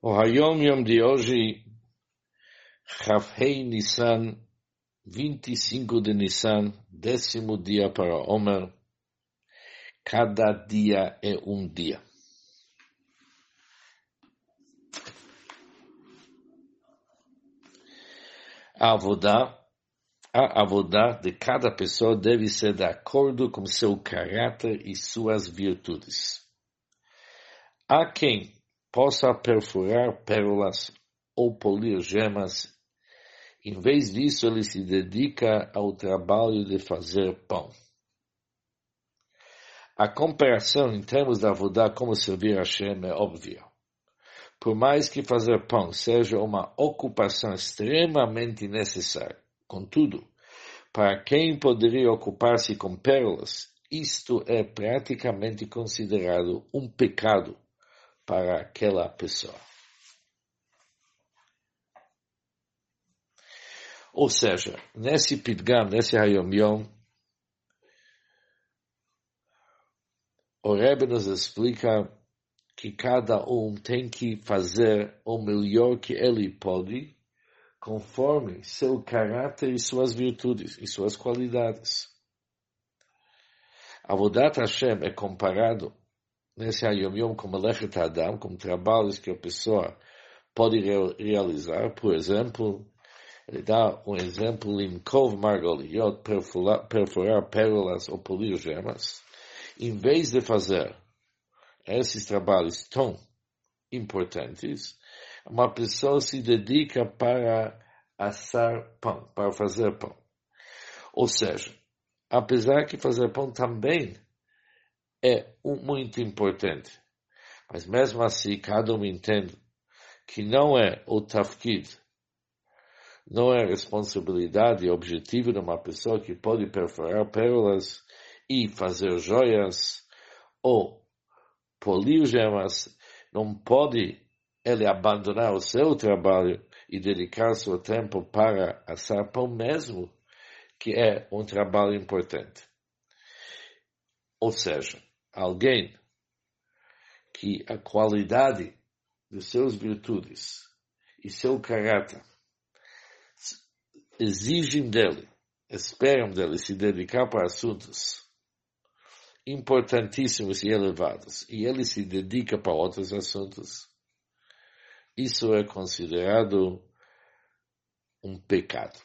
O Hayom Yom de hoje, Chavhei Nissan, 25 de Nissan, décimo dia para Omer. Cada dia é um dia. A avodá, a avodá de cada pessoa deve ser de acordo com seu caráter e suas virtudes. Há quem possa perfurar pérolas ou polir gemas. Em vez disso, ele se dedica ao trabalho de fazer pão. A comparação em termos da Vodá como servir a Hashem é óbvia. Por mais que fazer pão seja uma ocupação extremamente necessária, contudo, para quem poderia ocupar-se com pérolas, isto é praticamente considerado um pecado para aquela pessoa. Ou seja, nesse Pidgam, nesse Hayom Yom, o Rebbe nos explica que cada um tem que fazer o melhor que ele pode, conforme seu caráter e suas virtudes e suas qualidades. Avodat Hashem é comparado nesse como Lechet Adam, como trabalhos que a pessoa pode realizar. Por exemplo, ele dá um exemplo, Limkov Margoliot, perfurar pérolas ou polir gemas. Em vez de fazer esses trabalhos tão importantes, uma pessoa se dedica para assar pão, para fazer pão. Ou seja, apesar que fazer pão também é muito importante. Mas mesmo assim, cada um entende que não é o tafkid, não é a responsabilidade e objetivo de uma pessoa que pode perfurar pérolas e fazer joias ou polir gemas, não pode ele abandonar o seu trabalho e dedicar seu tempo para assar pão mesmo, que é um trabalho importante. Ou seja, alguém que a qualidade de suas virtudes e seu caráter exigem dele, esperam dele se dedicar para assuntos importantíssimos e elevados, e ele se dedica para outros assuntos, isso é considerado um pecado.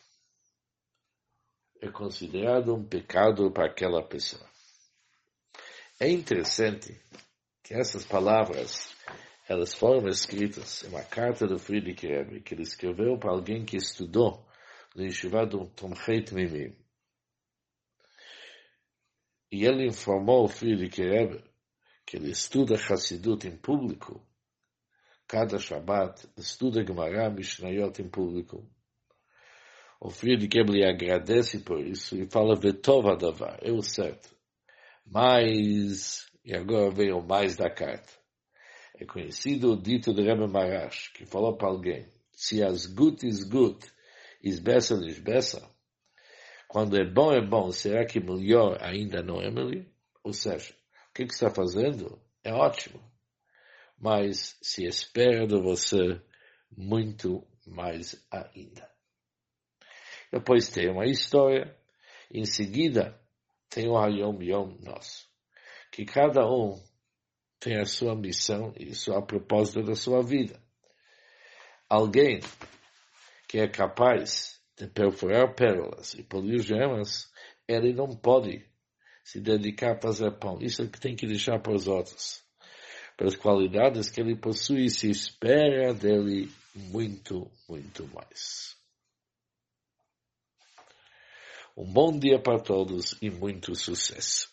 É considerado um pecado para aquela pessoa. É interessante que essas palavras, elas foram escritas em uma carta do Friedrich Rebbe, que ele escreveu para alguém que estudou no Yeshiva do Tomchei Mimim. E ele informou o Friedrich Rebbe que ele estuda Hassidut em público, cada Shabbat, estuda Gemara Mishnayot em público. O Friedrich Rebbe lhe agradece por isso e fala, Vetov Adavar, é o certo. Mas, e agora vem o mais da carta. É conhecido o dito de Rebbe Marash, que falou para alguém, se as gut is gut, is better is better. Quando é bom, é bom. Será que melhor ainda não é melhor? Ou seja, o que, que está fazendo é ótimo. Mas se espera de você muito mais ainda. Depois tem uma história. Em seguida, tem o Hayom Yom nosso. Que cada um tem a sua missão e a sua propósito da sua vida. Alguém que é capaz de perfurar pérolas e polir gemas, ele não pode se dedicar a fazer pão. Isso é que tem que deixar para os outros. Pelas qualidades que ele possui, se espera dele muito, muito mais. Um bom dia para todos e muito sucesso.